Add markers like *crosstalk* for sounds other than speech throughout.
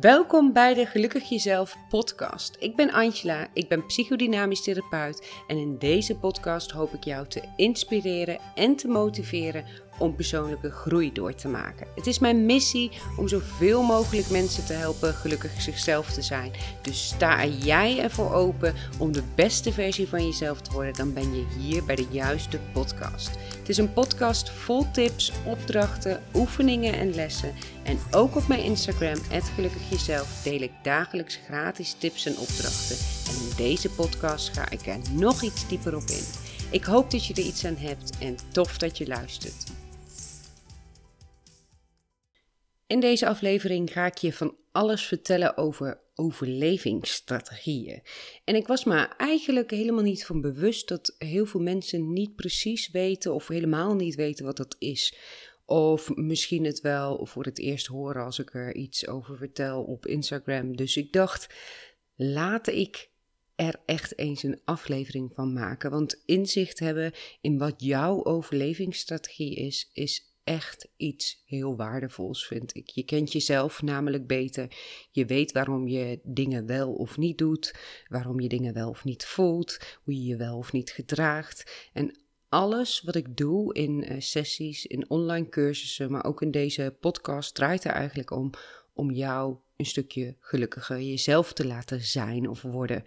Welkom bij de Gelukkig Jezelf podcast. Ik ben Angela, ik ben psychodynamisch therapeut en in deze podcast hoop ik jou te inspireren en te motiveren om persoonlijke groei door te maken. Het is mijn missie om zoveel mogelijk mensen te helpen gelukkig zichzelf te zijn. Dus sta jij ervoor open om de beste versie van jezelf te worden, dan ben je hier bij de juiste podcast. Het is een podcast vol tips, opdrachten, oefeningen en lessen. En ook op mijn Instagram, Gelukkig Jezelf, deel ik dagelijks gratis tips en opdrachten. En in deze podcast ga ik er nog iets dieper op in. Ik hoop dat je er iets aan hebt en tof dat je luistert. In deze aflevering ga ik je van alles vertellen over overlevingsstrategieën. En ik was me eigenlijk helemaal niet van bewust dat heel veel mensen niet precies weten of helemaal niet weten wat dat is. Of misschien het wel voor het eerst horen als ik er iets over vertel op Instagram. Dus ik dacht, laat ik er echt eens een aflevering van maken. Want inzicht hebben in wat jouw overlevingsstrategie is, is echt iets heel waardevols, vind ik. Je kent jezelf namelijk beter. Je weet waarom je dingen wel of niet doet, waarom je dingen wel of niet voelt, hoe je je wel of niet gedraagt. En alles wat ik doe in uh, sessies, in online cursussen, maar ook in deze podcast, draait er eigenlijk om om jou een stukje gelukkiger jezelf te laten zijn of worden.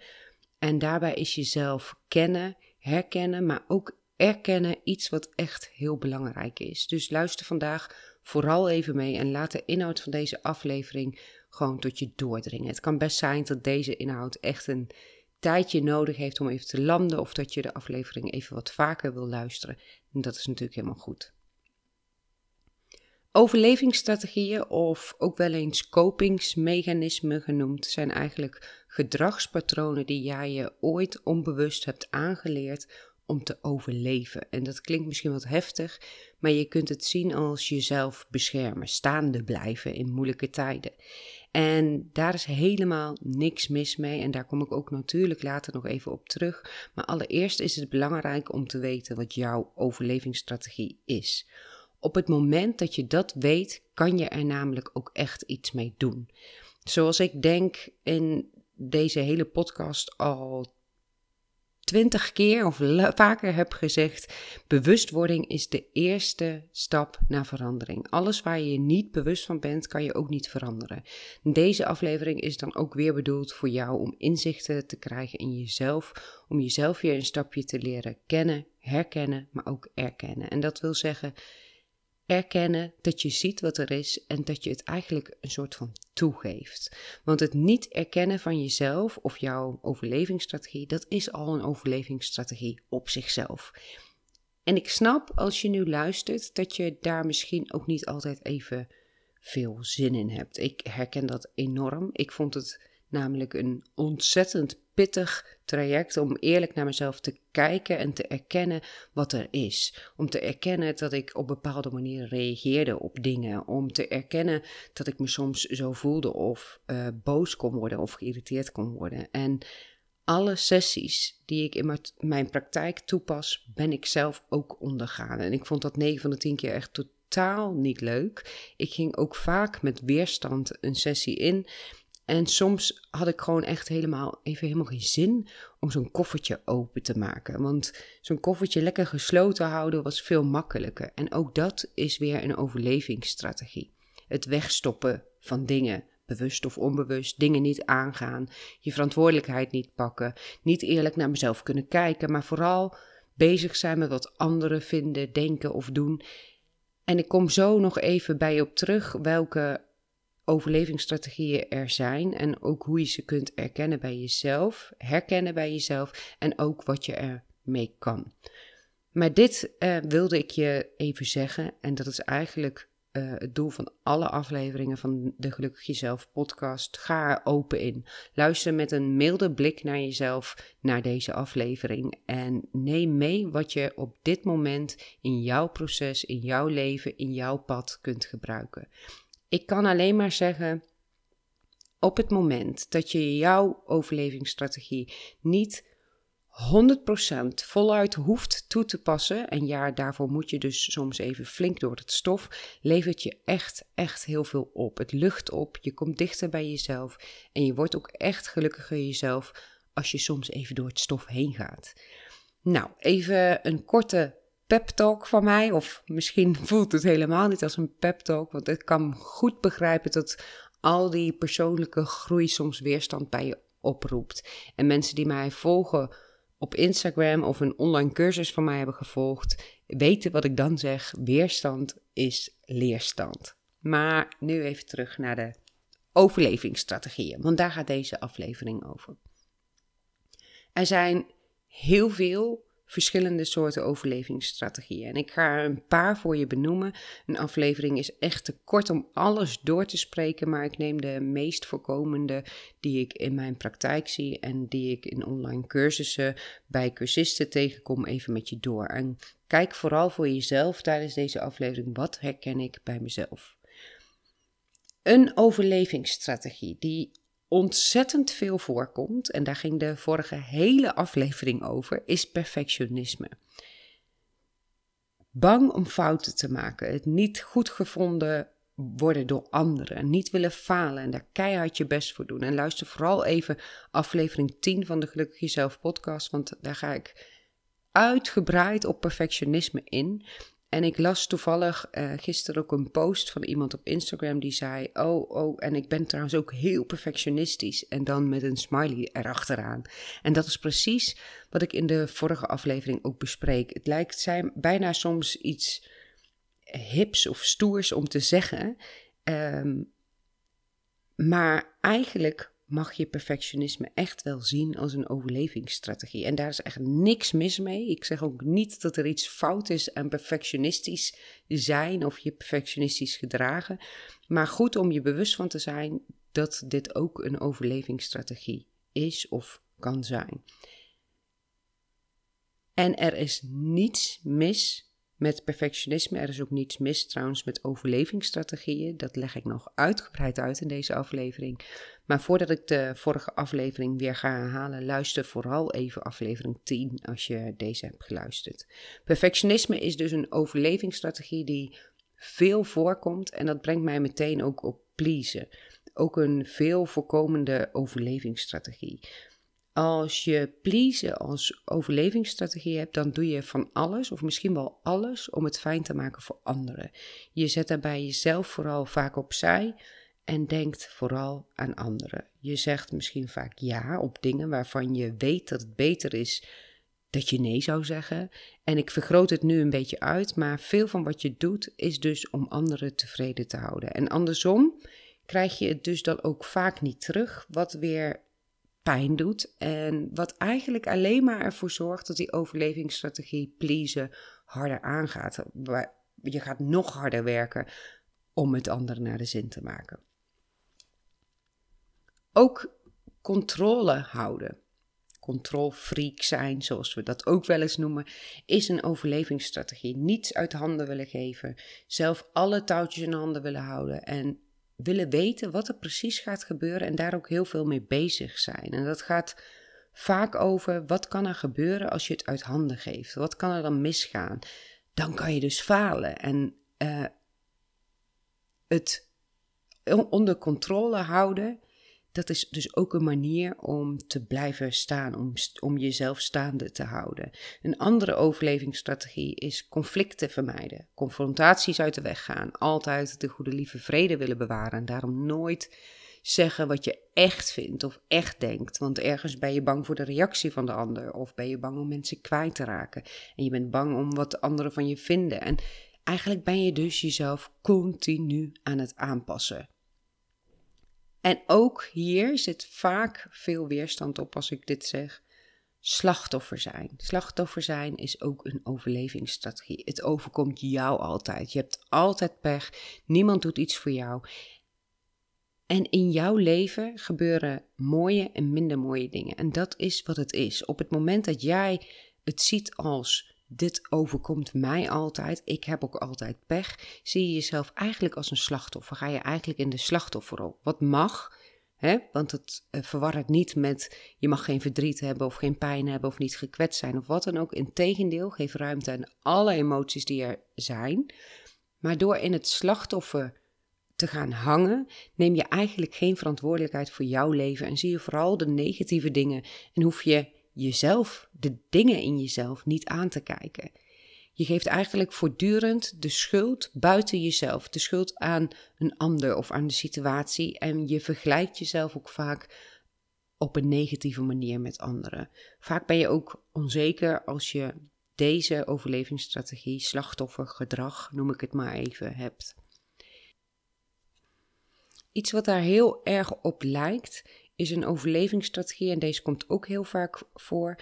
En daarbij is jezelf kennen, herkennen, maar ook erkennen iets wat echt heel belangrijk is. Dus luister vandaag vooral even mee en laat de inhoud van deze aflevering gewoon tot je doordringen. Het kan best zijn dat deze inhoud echt een tijdje nodig heeft om even te landen of dat je de aflevering even wat vaker wil luisteren. En dat is natuurlijk helemaal goed. Overlevingsstrategieën, of ook wel eens kopingsmechanismen genoemd, zijn eigenlijk gedragspatronen die jij je ooit onbewust hebt aangeleerd om te overleven. En dat klinkt misschien wat heftig, maar je kunt het zien als jezelf beschermen, staande blijven in moeilijke tijden. En daar is helemaal niks mis mee en daar kom ik ook natuurlijk later nog even op terug. Maar allereerst is het belangrijk om te weten wat jouw overlevingsstrategie is. Op het moment dat je dat weet, kan je er namelijk ook echt iets mee doen. Zoals ik denk in deze hele podcast al twintig keer of vaker heb gezegd, bewustwording is de eerste stap naar verandering. Alles waar je je niet bewust van bent, kan je ook niet veranderen. Deze aflevering is dan ook weer bedoeld voor jou om inzichten te krijgen in jezelf, om jezelf weer een stapje te leren kennen, herkennen, maar ook erkennen. En dat wil zeggen erkennen dat je ziet wat er is en dat je het eigenlijk een soort van toegeeft. Want het niet erkennen van jezelf of jouw overlevingsstrategie, dat is al een overlevingsstrategie op zichzelf. En ik snap als je nu luistert dat je daar misschien ook niet altijd even veel zin in hebt. Ik herken dat enorm. Ik vond het namelijk een ontzettend pittig traject om eerlijk naar mezelf te kijken en te erkennen wat er is. Om te erkennen dat ik op bepaalde manieren reageerde op dingen. Om te erkennen dat ik me soms zo voelde of uh, boos kon worden of geïrriteerd kon worden. En alle sessies die ik in mijn praktijk toepas, ben ik zelf ook ondergaan. En ik vond dat 9 van de 10 keer echt totaal niet leuk. Ik ging ook vaak met weerstand een sessie in. En soms had ik gewoon echt helemaal, even helemaal geen zin om zo'n koffertje open te maken. Want zo'n koffertje lekker gesloten houden was veel makkelijker. En ook dat is weer een overlevingsstrategie. Het wegstoppen van dingen, bewust of onbewust, dingen niet aangaan, je verantwoordelijkheid niet pakken, niet eerlijk naar mezelf kunnen kijken, maar vooral bezig zijn met wat anderen vinden, denken of doen. En ik kom zo nog even bij op terug welke overlevingsstrategieën er zijn en ook hoe je ze kunt erkennen bij jezelf, herkennen bij jezelf en ook wat je ermee kan. Maar dit uh, wilde ik je even zeggen en dat is eigenlijk uh, het doel van alle afleveringen van de Gelukkig Jezelf podcast. Ga er open in. Luister met een milde blik naar jezelf naar deze aflevering en neem mee wat je op dit moment in jouw proces, in jouw leven, in jouw pad kunt gebruiken. Ik kan alleen maar zeggen, op het moment dat je jouw overlevingsstrategie niet 100% voluit hoeft toe te passen, en ja, daarvoor moet je dus soms even flink door het stof, levert je echt, echt heel veel op. Het lucht op, je komt dichter bij jezelf en je wordt ook echt gelukkiger jezelf als je soms even door het stof heen gaat. Nou, even een korte pep talk van mij, of misschien *laughs* voelt het helemaal niet als een pep talk, want ik kan goed begrijpen dat al die persoonlijke groei soms weerstand bij je oproept. En mensen die mij volgen op Instagram of een online cursus van mij hebben gevolgd, weten wat ik dan zeg. Weerstand is leerstand. Maar nu even terug naar de overlevingsstrategieën, want daar gaat deze aflevering over. Er zijn heel veel verschillende soorten overlevingsstrategieën. En ik ga een paar voor je benoemen. Een aflevering is echt te kort om alles door te spreken, maar ik neem de meest voorkomende die ik in mijn praktijk zie en die ik in online cursussen bij cursisten tegenkom even met je door. En kijk vooral voor jezelf tijdens deze aflevering, wat herken ik bij mezelf? Een overlevingsstrategie die ontzettend veel voorkomt, en daar ging de vorige hele aflevering over, is perfectionisme. Bang om fouten te maken, het niet goed gevonden worden door anderen, niet willen falen en daar keihard je best voor doen. En luister vooral even aflevering 10 van de Gelukkig Jezelf podcast, want daar ga ik uitgebreid op perfectionisme in. En ik las toevallig uh, gisteren ook een post van iemand op Instagram die zei: Oh, oh, en ik ben trouwens ook heel perfectionistisch. En dan met een smiley erachteraan. En dat is precies wat ik in de vorige aflevering ook bespreek. Het lijkt zijn bijna soms iets hips of stoers om te zeggen. Um, maar eigenlijk mag je perfectionisme echt wel zien als een overlevingsstrategie. En daar is echt niks mis mee. Ik zeg ook niet dat er iets fout is aan perfectionistisch zijn of je perfectionistisch gedragen. Maar goed om je bewust van te zijn dat dit ook een overlevingsstrategie is of kan zijn. En er is niets mis met perfectionisme. Er is ook niets mis trouwens met overlevingsstrategieën. Dat leg ik nog uitgebreid uit in deze aflevering. Maar voordat ik de vorige aflevering weer ga herhalen, luister vooral even aflevering 10 als je deze hebt geluisterd. Perfectionisme is dus een overlevingsstrategie die veel voorkomt en dat brengt mij meteen ook op pleasen. Ook een veel voorkomende overlevingsstrategie. Als je pleasen als overlevingsstrategie hebt, dan doe je van alles, of misschien wel alles, om het fijn te maken voor anderen. Je zet daarbij jezelf vooral vaak opzij en denkt vooral aan anderen. Je zegt misschien vaak ja op dingen waarvan je weet dat het beter is dat je nee zou zeggen. En ik vergroot het nu een beetje uit, maar veel van wat je doet is dus om anderen tevreden te houden. En andersom krijg je het dus dan ook vaak niet terug, wat weer pijn doet. En wat eigenlijk alleen maar ervoor zorgt dat die overlevingsstrategie pleasen harder aangaat. Je gaat nog harder werken om het andere naar de zin te maken. Ook controle houden. Controlfreak zijn, zoals we dat ook wel eens noemen, is een overlevingsstrategie. Niets uit handen willen geven, zelf alle touwtjes in handen willen houden en willen weten wat er precies gaat gebeuren en daar ook heel veel mee bezig zijn. En dat gaat vaak over wat kan er gebeuren als je het uit handen geeft? Wat kan er dan misgaan? Dan kan je dus falen en uh, het onder controle houden dat is dus ook een manier om te blijven staan, om, om jezelf staande te houden. Een andere overlevingsstrategie is conflicten vermijden, confrontaties uit de weg gaan, altijd de goede lieve vrede willen bewaren en daarom nooit zeggen wat je echt vindt of echt denkt. Want ergens ben je bang voor de reactie van de ander of ben je bang om mensen kwijt te raken en je bent bang om wat de anderen van je vinden. En eigenlijk ben je dus jezelf continu aan het aanpassen. En ook hier zit vaak veel weerstand op als ik dit zeg. Slachtoffer zijn. Slachtoffer zijn is ook een overlevingsstrategie. Het overkomt jou altijd. Je hebt altijd pech. Niemand doet iets voor jou. En in jouw leven gebeuren mooie en minder mooie dingen. En dat is wat het is. Op het moment dat jij het ziet als dit overkomt mij altijd, ik heb ook altijd pech, zie je jezelf eigenlijk als een slachtoffer. Ga je eigenlijk in de slachtofferrol. Wat mag, Hè? Want het uh, verwar het niet met je mag geen verdriet hebben of geen pijn hebben of niet gekwetst zijn of wat dan ook. Integendeel, geef ruimte aan alle emoties die er zijn. Maar door in het slachtoffer te gaan hangen, neem je eigenlijk geen verantwoordelijkheid voor jouw leven en zie je vooral de negatieve dingen en hoef je jezelf, de dingen in jezelf, niet aan te kijken. Je geeft eigenlijk voortdurend de schuld buiten jezelf, de schuld aan een ander of aan de situatie en je vergelijkt jezelf ook vaak op een negatieve manier met anderen. Vaak ben je ook onzeker als je deze overlevingsstrategie, slachtoffergedrag, noem ik het maar even, hebt. Iets wat daar heel erg op lijkt, is een overlevingsstrategie, en deze komt ook heel vaak voor,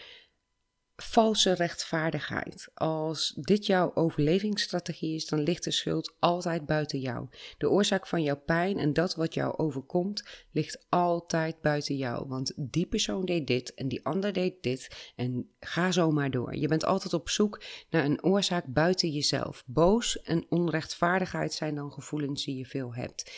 valse rechtvaardigheid. Als dit jouw overlevingsstrategie is, dan ligt de schuld altijd buiten jou. De oorzaak van jouw pijn en dat wat jou overkomt, ligt altijd buiten jou. Want die persoon deed dit en die ander deed dit en ga zo maar door. Je bent altijd op zoek naar een oorzaak buiten jezelf. Boos en onrechtvaardigheid zijn dan gevoelens die je veel hebt.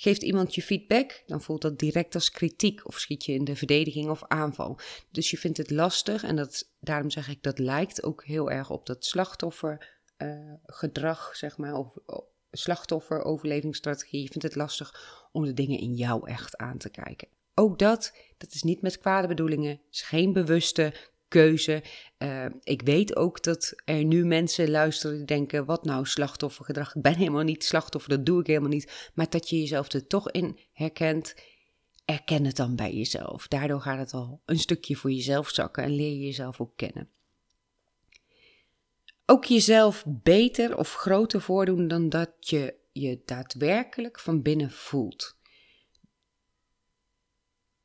Geeft iemand je feedback, dan voelt dat direct als kritiek of schiet je in de verdediging of aanval. Dus je vindt het lastig en dat, daarom zeg ik dat lijkt ook heel erg op dat slachtoffergedrag, uh, zeg maar, of slachtofferoverlevingsstrategie. Je vindt het lastig om de dingen in jou echt aan te kijken. Ook dat, dat is niet met kwade bedoelingen, is geen bewuste keuze. Uh, ik weet ook dat er nu mensen luisteren die denken: wat nou slachtoffergedrag? Ik ben helemaal niet slachtoffer, dat doe ik helemaal niet. Maar dat je jezelf er toch in herkent. Erken het dan bij jezelf. Daardoor gaat het al een stukje voor jezelf zakken en leer je jezelf ook kennen. Ook jezelf beter of groter voordoen dan dat je je daadwerkelijk van binnen voelt.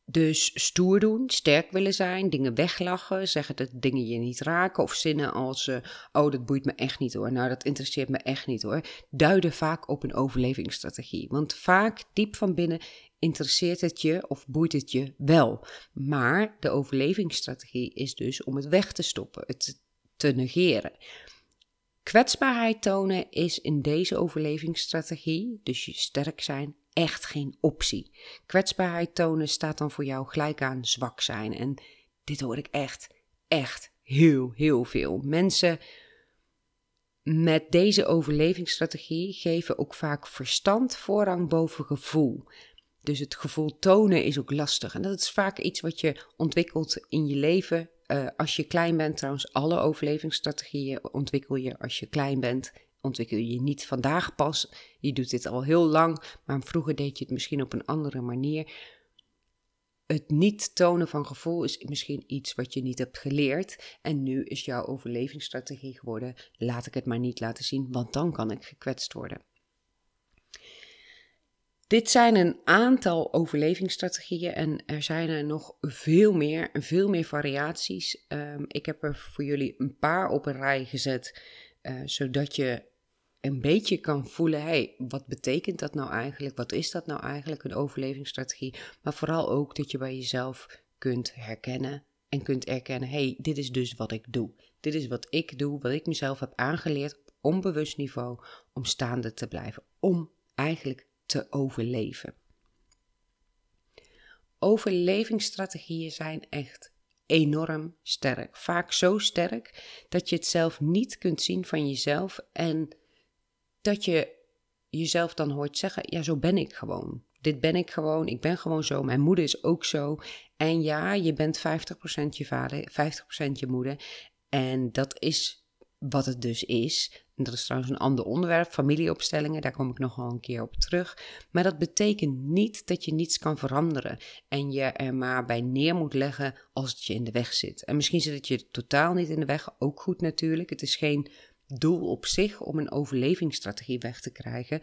Dus stoer doen, sterk willen zijn, dingen weglachen, zeggen dat dingen je niet raken of zinnen als uh, oh dat boeit me echt niet hoor, nou dat interesseert me echt niet hoor, duiden vaak op een overlevingsstrategie. Want vaak diep van binnen interesseert het je of boeit het je wel. Maar de overlevingsstrategie is dus om het weg te stoppen, het te negeren. Kwetsbaarheid tonen is in deze overlevingsstrategie, dus je sterk zijn, echt geen optie. Kwetsbaarheid tonen staat dan voor jou gelijk aan zwak zijn. En dit hoor ik echt, echt heel, heel veel. Mensen met deze overlevingsstrategie geven ook vaak verstand voorrang boven gevoel. Dus het gevoel tonen is ook lastig. En dat is vaak iets wat je ontwikkelt in je leven. Uh, als je klein bent, trouwens, alle overlevingsstrategieën ontwikkel je als je klein bent ontwikkel je niet vandaag pas. Je doet dit al heel lang, maar vroeger deed je het misschien op een andere manier. Het niet tonen van gevoel is misschien iets wat je niet hebt geleerd. En nu is jouw overlevingsstrategie geworden: laat ik het maar niet laten zien, want dan kan ik gekwetst worden. Dit zijn een aantal overlevingsstrategieën en er zijn er nog veel meer, veel meer variaties. Um, ik heb er voor jullie een paar op een rij gezet, uh, zodat je een beetje kan voelen, hey, wat betekent dat nou eigenlijk? Wat is dat nou eigenlijk, een overlevingsstrategie? Maar vooral ook dat je bij jezelf kunt herkennen en kunt erkennen, hey, dit is dus wat ik doe. Dit is wat ik doe, wat ik mezelf heb aangeleerd op onbewust niveau om staande te blijven, om eigenlijk te overleven. Overlevingsstrategieën zijn echt enorm sterk. Vaak zo sterk dat je het zelf niet kunt zien van jezelf en dat je jezelf dan hoort zeggen: Ja, zo ben ik gewoon. Dit ben ik gewoon. Ik ben gewoon zo. Mijn moeder is ook zo. En ja, je bent 50% je vader, 50% je moeder. En dat is wat het dus is. En dat is trouwens een ander onderwerp, familieopstellingen, daar kom ik nog wel een keer op terug. Maar dat betekent niet dat je niets kan veranderen en je er maar bij neer moet leggen als het je in de weg zit. En misschien zit het je totaal niet in de weg, ook goed natuurlijk. Het is geen doel op zich om een overlevingsstrategie weg te krijgen.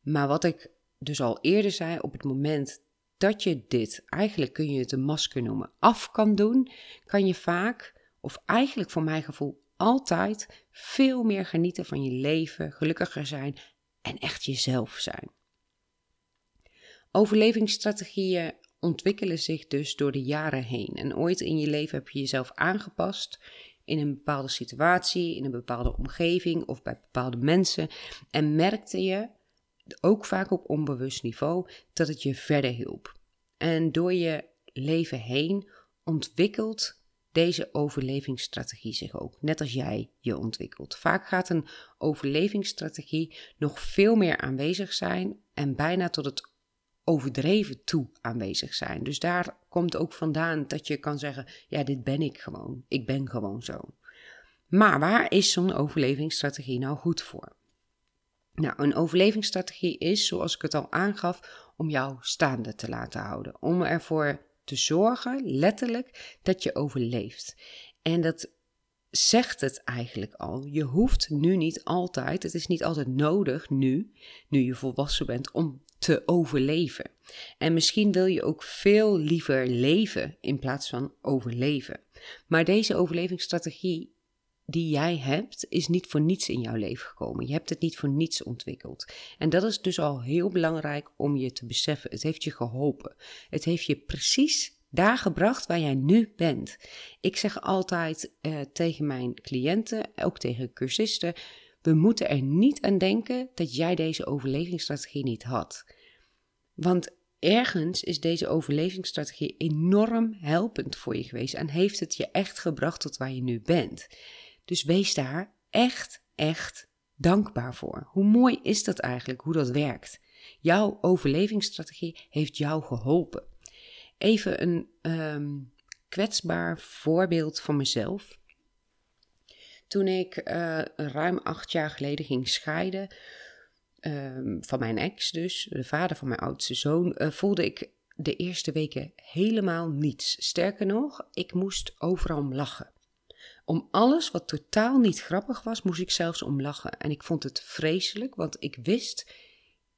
Maar wat ik dus al eerder zei, op het moment dat je dit, eigenlijk kun je het een masker noemen, af kan doen, kan je vaak, of eigenlijk voor mijn gevoel altijd, veel meer genieten van je leven, gelukkiger zijn en echt jezelf zijn. Overlevingsstrategieën ontwikkelen zich dus door de jaren heen. En ooit in je leven heb je jezelf aangepast in een bepaalde situatie, in een bepaalde omgeving of bij bepaalde mensen. En merkte je ook vaak op onbewust niveau dat het je verder hielp. En door je leven heen ontwikkelt deze overlevingsstrategie zich ook, net als jij je ontwikkelt. Vaak gaat een overlevingsstrategie nog veel meer aanwezig zijn en bijna tot het overdreven toe aanwezig zijn. Dus daar komt ook vandaan dat je kan zeggen: ja, dit ben ik gewoon. Ik ben gewoon zo. Maar waar is zo'n overlevingsstrategie nou goed voor? Nou, een overlevingsstrategie is, zoals ik het al aangaf, om jou staande te laten houden. Om ervoor te zorgen, letterlijk, dat je overleeft. En dat zegt het eigenlijk al. Je hoeft nu niet altijd, het is niet altijd nodig nu, nu je volwassen bent, om te overleven. En misschien wil je ook veel liever leven in plaats van overleven. Maar deze overlevingsstrategie die jij hebt, is niet voor niets in jouw leven gekomen. Je hebt het niet voor niets ontwikkeld. En dat is dus al heel belangrijk om je te beseffen. Het heeft je geholpen. Het heeft je precies daar gebracht waar jij nu bent. Ik zeg altijd eh, tegen mijn cliënten, ook tegen cursisten, we moeten er niet aan denken dat jij deze overlevingsstrategie niet had. Want ergens is deze overlevingsstrategie enorm helpend voor je geweest en heeft het je echt gebracht tot waar je nu bent. Dus wees daar echt, echt dankbaar voor. Hoe mooi is dat eigenlijk, hoe dat werkt? Jouw overlevingsstrategie heeft jou geholpen. Even een um, kwetsbaar voorbeeld van mezelf. Toen ik uh, ruim acht jaar geleden ging scheiden, um, van mijn ex dus, de vader van mijn oudste zoon, uh, voelde ik de eerste weken helemaal niets. Sterker nog, ik moest overal om lachen. Om alles wat totaal niet grappig was, moest ik zelfs om lachen. En ik vond het vreselijk, want ik wist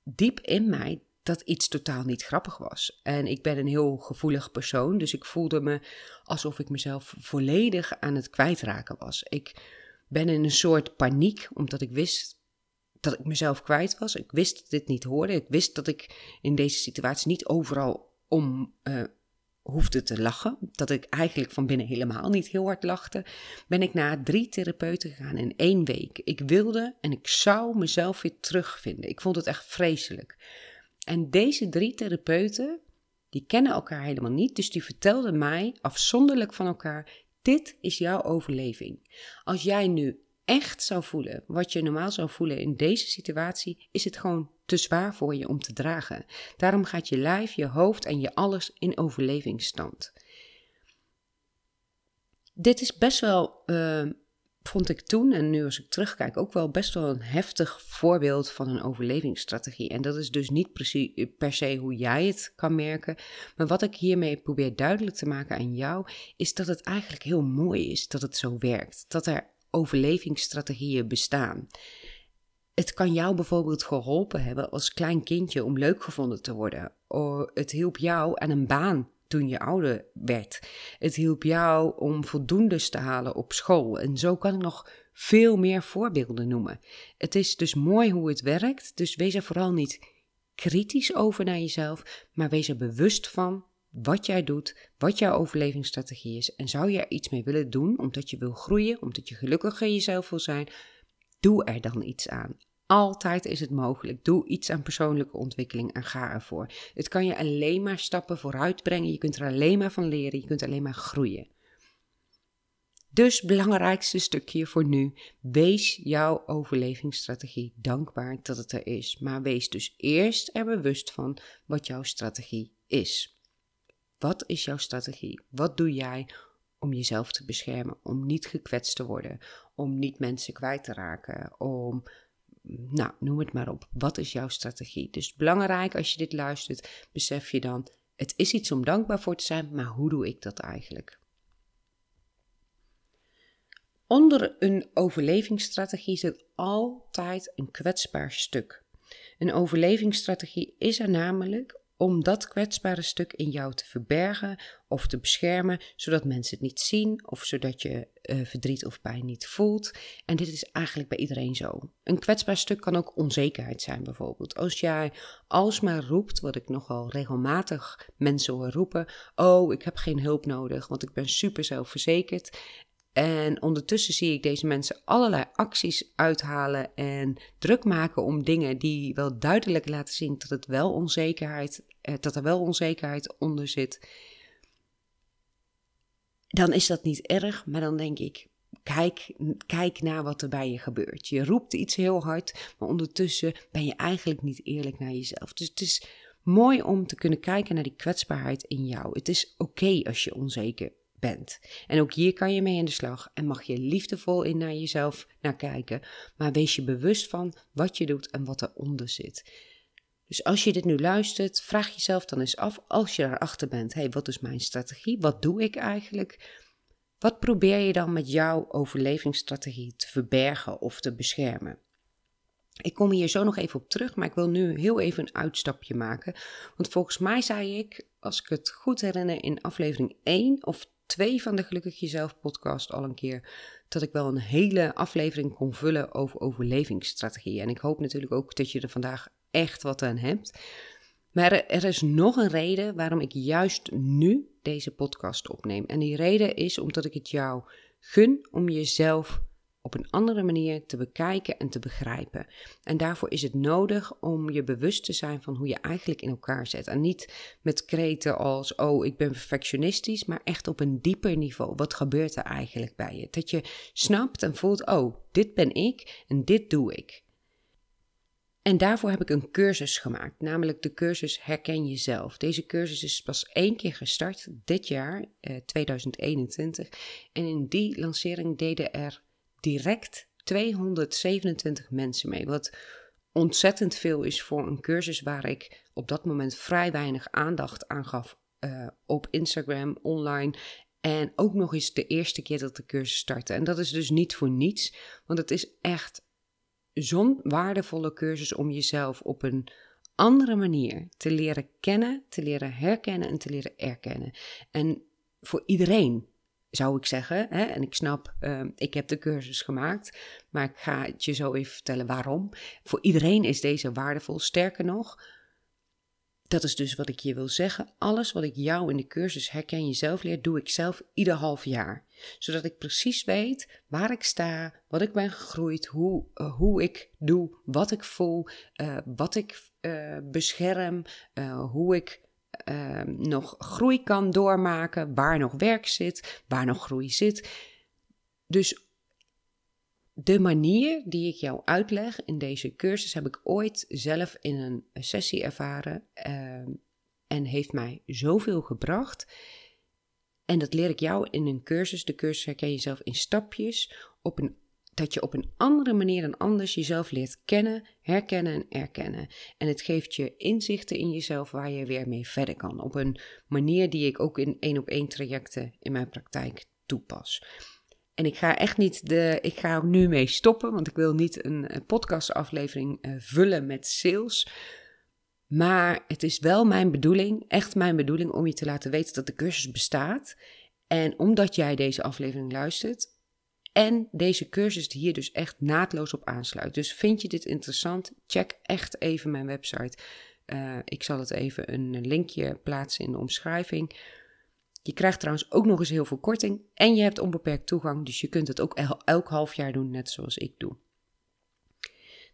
diep in mij dat iets totaal niet grappig was. En ik ben een heel gevoelig persoon, dus ik voelde me alsof ik mezelf volledig aan het kwijtraken was. Ik ben in een soort paniek, omdat ik wist dat ik mezelf kwijt was. Ik wist dat dit niet hoorde. Ik wist dat ik in deze situatie niet overal om uh, hoefde te lachen. Dat ik eigenlijk van binnen helemaal niet heel hard lachte. Ben ik naar drie therapeuten gegaan in één week. Ik wilde en ik zou mezelf weer terugvinden. Ik vond het echt vreselijk. En deze drie therapeuten, die kennen elkaar helemaal niet, dus die vertelden mij afzonderlijk van elkaar: dit is jouw overleving. Als jij nu echt zou voelen wat je normaal zou voelen in deze situatie, is het gewoon te zwaar voor je om te dragen. Daarom gaat je lijf, je hoofd en je alles in overlevingsstand. Dit is best wel uh, vond ik toen, en nu als ik terugkijk, ook wel best wel een heftig voorbeeld van een overlevingsstrategie. En dat is dus niet precies, per se hoe jij het kan merken. Maar wat ik hiermee probeer duidelijk te maken aan jou, is dat het eigenlijk heel mooi is dat het zo werkt. Dat er overlevingsstrategieën bestaan. Het kan jou bijvoorbeeld geholpen hebben als klein kindje om leuk gevonden te worden. Of het hielp jou aan een baan toen je ouder werd. Het hielp jou om voldoendes te halen op school. En zo kan ik nog veel meer voorbeelden noemen. Het is dus mooi hoe het werkt, dus wees er vooral niet kritisch over naar jezelf, maar wees er bewust van wat jij doet, wat jouw overlevingsstrategie is. En zou je er iets mee willen doen, omdat je wil groeien, omdat je gelukkiger jezelf wil zijn, doe er dan iets aan. Altijd is het mogelijk. Doe iets aan persoonlijke ontwikkeling en ga ervoor. Het kan je alleen maar stappen vooruit brengen. Je kunt er alleen maar van leren. Je kunt alleen maar groeien. Dus belangrijkste stukje voor nu. Wees jouw overlevingsstrategie dankbaar dat het er is. Maar wees dus eerst er bewust van wat jouw strategie is. Wat is jouw strategie? Wat doe jij om jezelf te beschermen? Om niet gekwetst te worden? Om niet mensen kwijt te raken? Om nou, noem het maar op. Wat is jouw strategie? Dus belangrijk als je dit luistert, besef je dan, het is iets om dankbaar voor te zijn, maar hoe doe ik dat eigenlijk? Onder een overlevingsstrategie zit altijd een kwetsbaar stuk. Een overlevingsstrategie is er namelijk om dat kwetsbare stuk in jou te verbergen of te beschermen, zodat mensen het niet zien of zodat je uh, verdriet of pijn niet voelt. En dit is eigenlijk bij iedereen zo. Een kwetsbaar stuk kan ook onzekerheid zijn, bijvoorbeeld. Als jij alsmaar roept, wat ik nogal regelmatig mensen hoor roepen: Oh, ik heb geen hulp nodig, want ik ben super zelfverzekerd. En ondertussen zie ik deze mensen allerlei acties uithalen en druk maken om dingen die wel duidelijk laten zien dat, het wel onzekerheid, eh, dat er wel onzekerheid onder zit. Dan is dat niet erg, maar dan denk ik, kijk, kijk naar wat er bij je gebeurt. Je roept iets heel hard, maar ondertussen ben je eigenlijk niet eerlijk naar jezelf. Dus het is mooi om te kunnen kijken naar die kwetsbaarheid in jou. Het is oké als je onzeker bent. En ook hier kan je mee aan de slag en mag je liefdevol in naar jezelf naar kijken, maar wees je bewust van wat je doet en wat eronder zit. Dus als je dit nu luistert, vraag jezelf dan eens af, als je erachter bent, hey, wat is mijn strategie? Wat doe ik eigenlijk? Wat probeer je dan met jouw overlevingsstrategie te verbergen of te beschermen? Ik kom hier zo nog even op terug, maar ik wil nu heel even een uitstapje maken. Want volgens mij zei ik, als ik het goed herinner, in aflevering 1 of 2 van de Gelukkig Jezelf podcast al een keer, dat ik wel een hele aflevering kon vullen over overlevingsstrategie. En ik hoop natuurlijk ook dat je er vandaag echt wat aan hebt. Maar er, is nog een reden waarom ik juist nu deze podcast opneem. En die reden is omdat ik het jou gun om jezelf op een andere manier te bekijken en te begrijpen. En daarvoor is het nodig om je bewust te zijn van hoe je eigenlijk in elkaar zit. En niet met kreten als, oh, ik ben perfectionistisch, maar echt op een dieper niveau. Wat gebeurt er eigenlijk bij je? Dat je snapt en voelt, oh, dit ben ik en dit doe ik. En daarvoor heb ik een cursus gemaakt, namelijk de cursus Herken Jezelf. Deze cursus is pas één keer gestart dit jaar, eh, 2021. En in die lancering deden er direct 227 mensen mee. Wat ontzettend veel is voor een cursus waar ik op dat moment vrij weinig aandacht aan gaf uh, op Instagram, online. En ook nog eens de eerste keer dat de cursus startte. En dat is dus niet voor niets, want het is echt zo'n waardevolle cursus om jezelf op een andere manier te leren kennen, te leren herkennen en te leren erkennen. En voor iedereen zou ik zeggen. Hè? En ik snap, uh, ik heb de cursus gemaakt, maar ik ga het je zo even vertellen waarom. Voor iedereen is deze waardevol. Sterker nog, dat is dus wat ik je wil zeggen. Alles wat ik jou in de cursus Herken Jezelf leer, doe ik zelf ieder half jaar. Zodat ik precies weet waar ik sta, wat ik ben gegroeid, hoe, uh, hoe ik doe, wat ik voel, uh, wat ik uh, bescherm, hoe ik uh, nog groei kan doormaken, waar nog werk zit, waar nog groei zit. Dus de manier die ik jou uitleg in deze cursus heb ik ooit zelf in een sessie ervaren uh, en heeft mij zoveel gebracht. En dat leer ik jou in een cursus. De cursus herken je zelf in stapjes op een dat je op een andere manier dan anders jezelf leert kennen, herkennen en erkennen. En het geeft je inzichten in jezelf waar je weer mee verder kan. Op een manier die ik ook in één op één trajecten in mijn praktijk toepas. En ik ga echt niet de. Ik ga nu mee stoppen, want ik wil niet een, podcastaflevering uh, vullen met sales. Maar het is wel mijn bedoeling, echt mijn bedoeling, om je te laten weten dat de cursus bestaat. En omdat jij deze aflevering luistert, en deze cursus die hier dus echt naadloos op aansluit. Dus vind je dit interessant? Check echt even mijn website. Uh, ik zal het even een linkje plaatsen in de omschrijving. Je krijgt trouwens ook nog eens heel veel korting. En je hebt onbeperkt toegang, dus je kunt het ook elk half jaar doen, net zoals ik doe.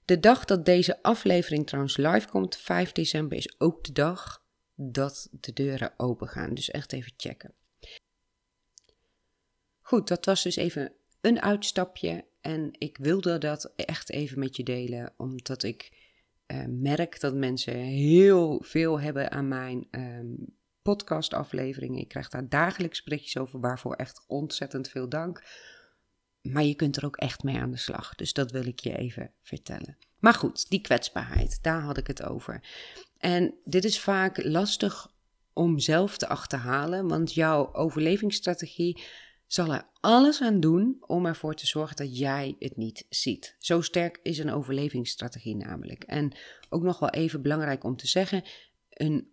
De dag dat deze aflevering trouwens live komt, 5 december, is ook de dag dat de deuren open gaan. Dus echt even checken. Goed, dat was dus even een uitstapje en ik wilde dat echt even met je delen, omdat ik uh, merk dat mensen heel veel hebben aan mijn um, podcastafleveringen. Ik krijg daar dagelijks berichtjes over, waarvoor echt ontzettend veel dank. Maar je kunt er ook echt mee aan de slag, dus dat wil ik je even vertellen. Maar goed, die kwetsbaarheid, daar had ik het over. En dit is vaak lastig om zelf te achterhalen, want jouw overlevingsstrategie zal er alles aan doen om ervoor te zorgen dat jij het niet ziet. Zo sterk is een overlevingsstrategie namelijk. En ook nog wel even belangrijk om te zeggen: een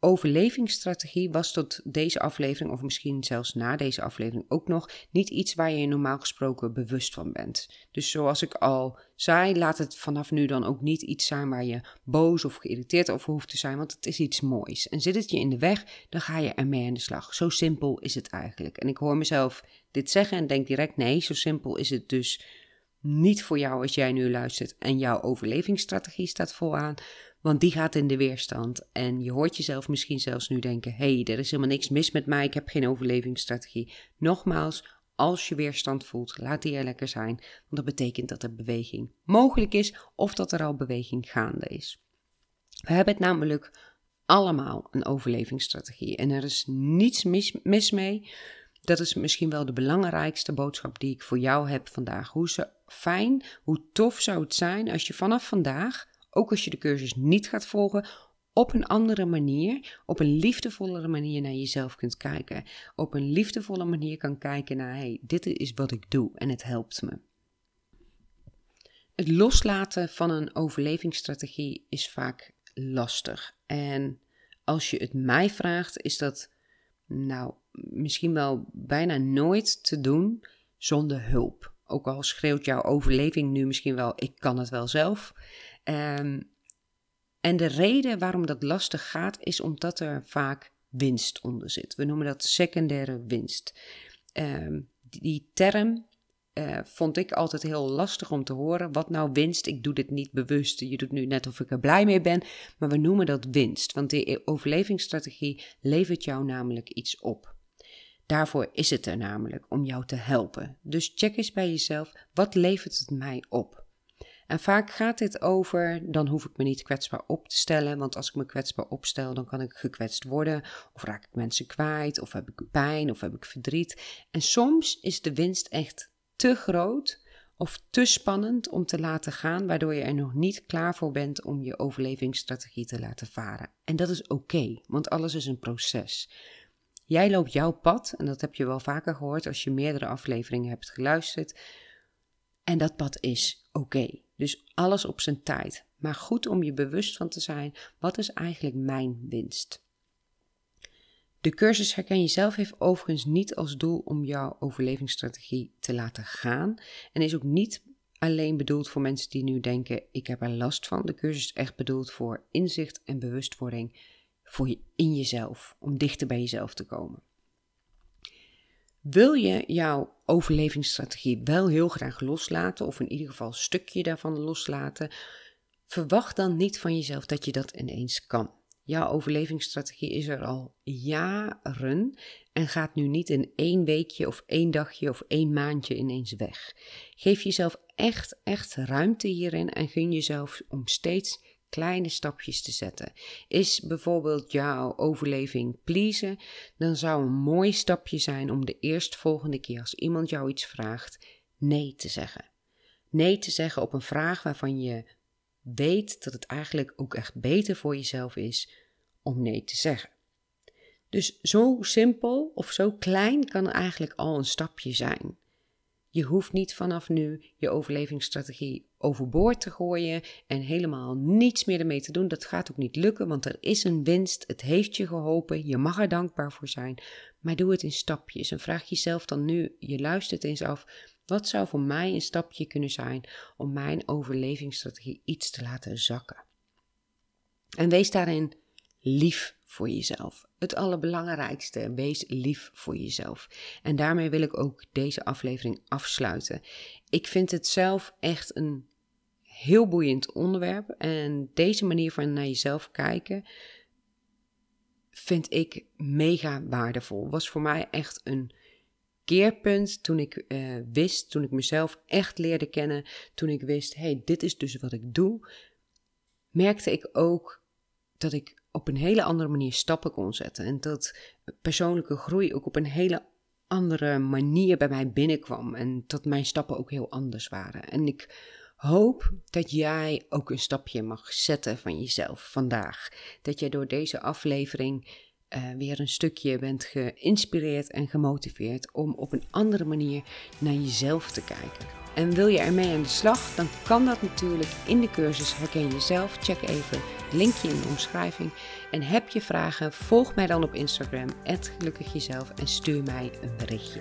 overlevingsstrategie was tot deze aflevering, of misschien zelfs na deze aflevering ook nog, niet iets waar je normaal gesproken bewust van bent. Dus zoals ik al zei, laat het vanaf nu dan ook niet iets zijn waar je boos of geïrriteerd over hoeft te zijn, want het is iets moois. En zit het je in de weg, dan ga je ermee aan de slag. Zo simpel is het eigenlijk. En ik hoor mezelf dit zeggen en denk direct: nee, zo simpel is het dus niet voor jou als jij nu luistert en jouw overlevingsstrategie staat vooraan. Want die gaat in de weerstand. En je hoort jezelf misschien zelfs nu denken: hé, hey, er is helemaal niks mis met mij, ik heb geen overlevingsstrategie. Nogmaals, als je weerstand voelt, laat die er lekker zijn. Want dat betekent dat er beweging mogelijk is of dat er al beweging gaande is. We hebben het namelijk allemaal een overlevingsstrategie. En er is niets mis, mee. Dat is misschien wel de belangrijkste boodschap die ik voor jou heb vandaag. Hoe ze fijn, hoe tof zou het zijn als je vanaf vandaag ook als je de cursus niet gaat volgen, op een andere manier, op een liefdevollere manier naar jezelf kunt kijken. Op een liefdevolle manier kan kijken naar, hey, dit is wat ik doe en het helpt me. Het loslaten van een overlevingsstrategie is vaak lastig. En als je het mij vraagt, is dat nou misschien wel bijna nooit te doen zonder hulp. Ook al schreeuwt jouw overleving nu misschien wel, ik kan het wel zelf. Um, en de reden waarom dat lastig gaat, is omdat er vaak winst onder zit. We noemen dat secundaire winst. Um, die term uh, vond ik altijd heel lastig om te horen. Wat nou winst? Ik doe dit niet bewust. Je doet nu net of ik er blij mee ben. Maar we noemen dat winst. Want die overlevingsstrategie levert jou namelijk iets op. Daarvoor is het er namelijk om jou te helpen. Dus check eens bij jezelf: wat levert het mij op? En vaak gaat dit over, dan hoef ik me niet kwetsbaar op te stellen, want als ik me kwetsbaar opstel, dan kan ik gekwetst worden, of raak ik mensen kwijt, of heb ik pijn, of heb ik verdriet. En soms is de winst echt te groot of te spannend om te laten gaan, waardoor je er nog niet klaar voor bent om je overlevingsstrategie te laten varen. En dat is oké, want alles is een proces. Jij loopt jouw pad, en dat heb je wel vaker gehoord als je meerdere afleveringen hebt geluisterd. En dat pad is oké. Dus alles op zijn tijd. Maar goed om je bewust van te zijn, wat is eigenlijk mijn winst? De cursus Herken Jezelf heeft overigens niet als doel om jouw overlevingsstrategie te laten gaan. En is ook niet alleen bedoeld voor mensen die nu denken: ik heb er last van. De cursus is echt bedoeld voor inzicht en bewustwording voor je, in jezelf, om dichter bij jezelf te komen. Wil je jouw overlevingsstrategie wel heel graag loslaten, of in ieder geval een stukje daarvan loslaten, verwacht dan niet van jezelf dat je dat ineens kan. Jouw overlevingsstrategie is er al jaren en gaat nu niet in één weekje of één dagje of één maandje ineens weg. Geef jezelf echt, echt ruimte hierin en gun jezelf om steeds kleine stapjes te zetten. Is bijvoorbeeld jouw overleving pleasen, dan zou een mooi stapje zijn om de eerstvolgende keer als iemand jou iets vraagt, nee te zeggen. Nee te zeggen op een vraag waarvan je weet dat het eigenlijk ook echt beter voor jezelf is om nee te zeggen. Dus zo simpel of zo klein kan eigenlijk al een stapje zijn. Je hoeft niet vanaf nu je overlevingsstrategie overboord te gooien en helemaal niets meer ermee te doen. Dat gaat ook niet lukken, want er is een winst. Het heeft je geholpen. Je mag er dankbaar voor zijn. Maar doe het in stapjes en vraag jezelf dan nu, je luistert eens af, wat zou voor mij een stapje kunnen zijn om mijn overlevingsstrategie iets te laten zakken? En wees daarin lief voor jezelf. Het allerbelangrijkste, wees lief voor jezelf. En daarmee wil ik ook deze aflevering afsluiten. Ik vind het zelf echt een heel boeiend onderwerp. En deze manier van naar jezelf kijken vind ik mega waardevol. Was voor mij echt een keerpunt toen ik uh, wist, toen ik mezelf echt leerde kennen, toen ik wist, hey, dit is dus wat ik doe, merkte ik ook dat ik op een hele andere manier stappen kon zetten. En dat persoonlijke groei ook op een hele andere manier bij mij binnenkwam. En dat mijn stappen ook heel anders waren. En ik hoop dat jij ook een stapje mag zetten van jezelf vandaag. Dat jij door deze aflevering uh, weer een stukje bent geïnspireerd en gemotiveerd om op een andere manier naar jezelf te kijken. En wil je ermee aan de slag, dan kan dat natuurlijk in de cursus Herken Jezelf. Check even het linkje in de omschrijving. En heb je vragen, volg mij dan op Instagram, @gelukkigjezelf en stuur mij een berichtje.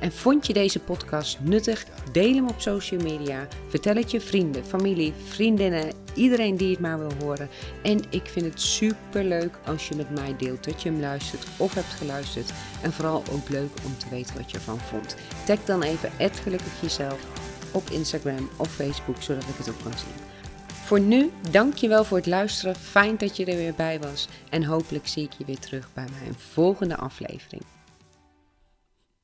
En vond je deze podcast nuttig? Deel hem op social media. Vertel het je vrienden, familie, vriendinnen, iedereen die het maar wil horen. En ik vind het super leuk als je met mij deelt dat je hem luistert of hebt geluisterd. En vooral ook leuk om te weten wat je ervan vond. Tag dan even gelukkig jezelf op Instagram of Facebook, zodat ik het ook kan zien. Voor nu, dankjewel voor het luisteren. Fijn dat je er weer bij was. En hopelijk zie ik je weer terug bij mijn volgende aflevering.